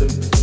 listen.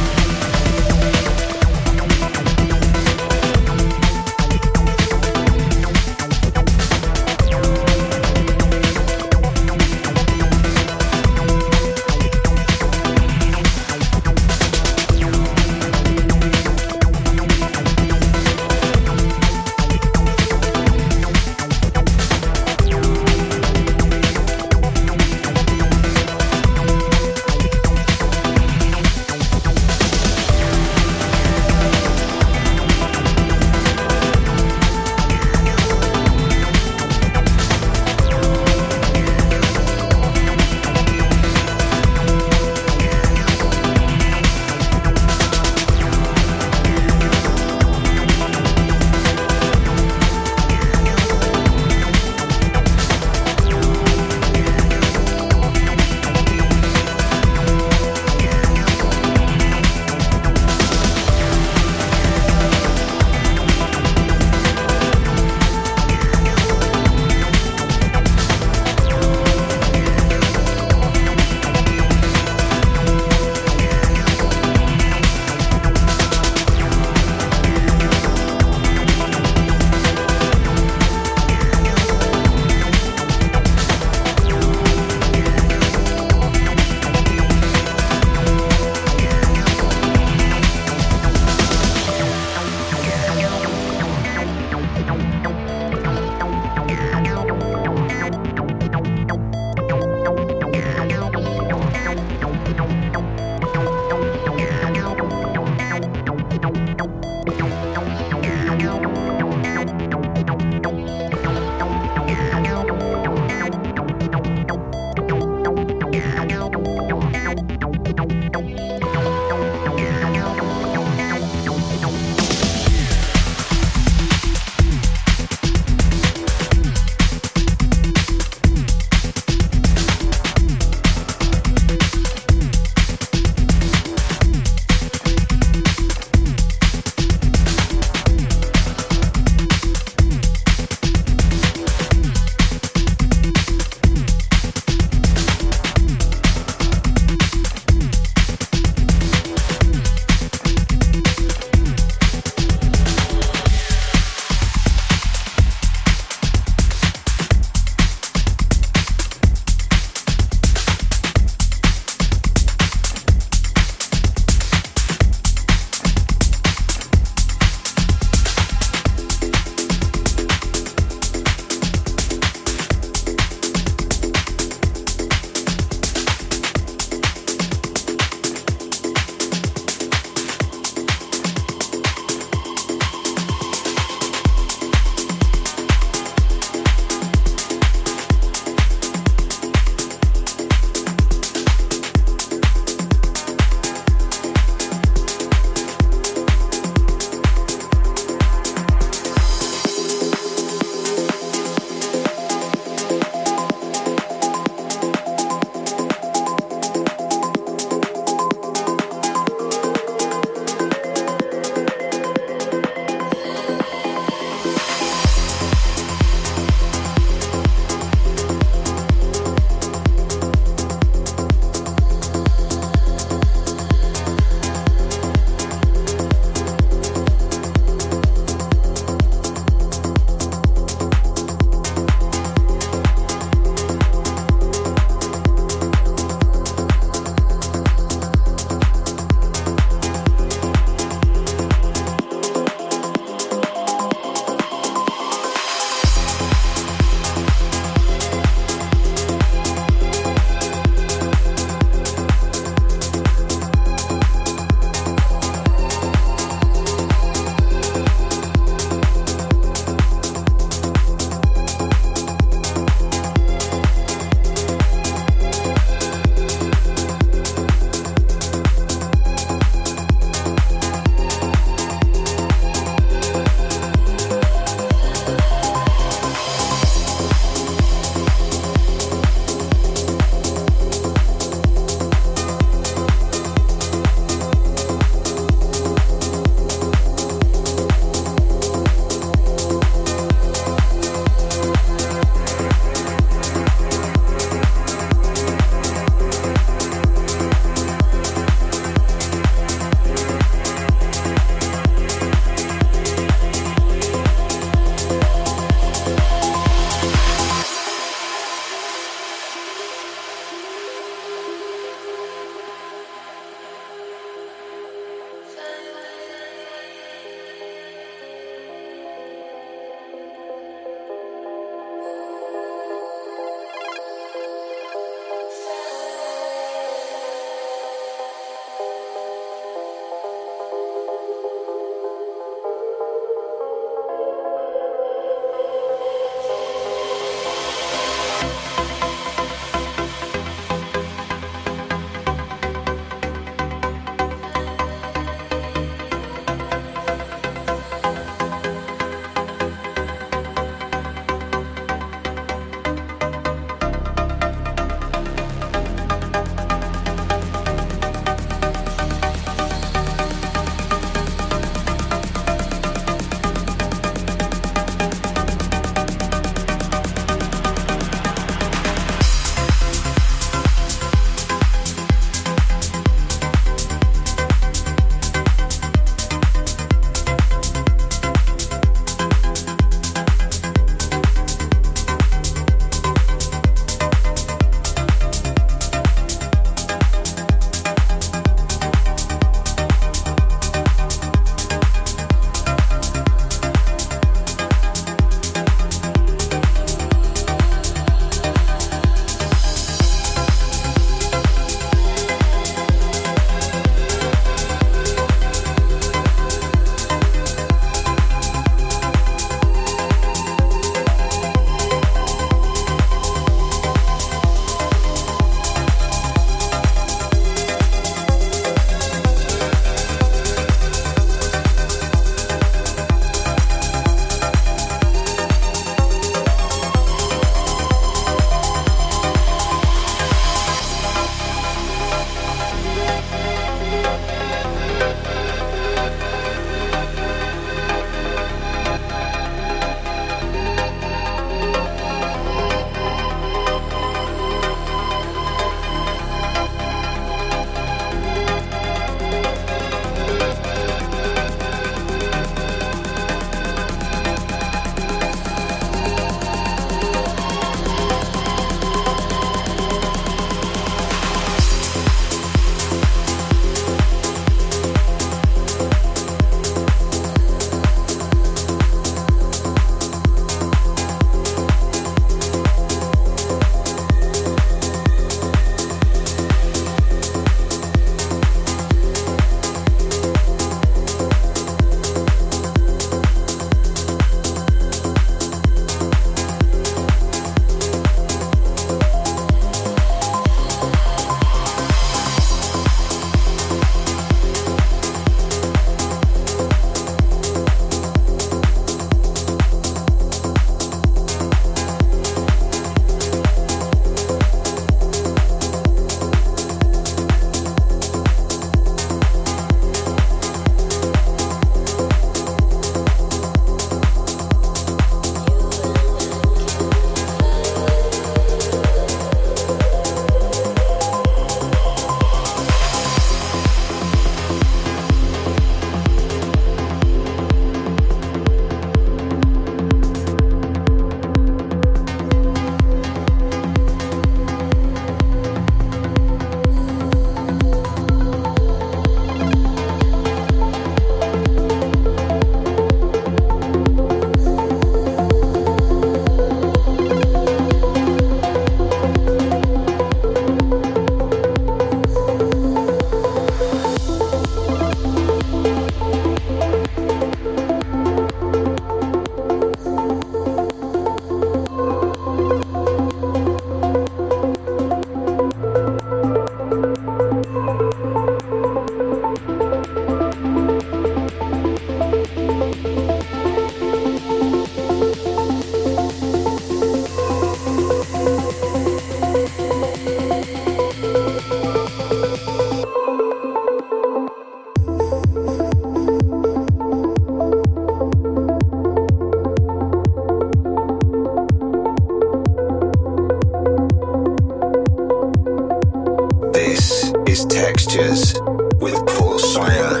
textures with Paul Slayer.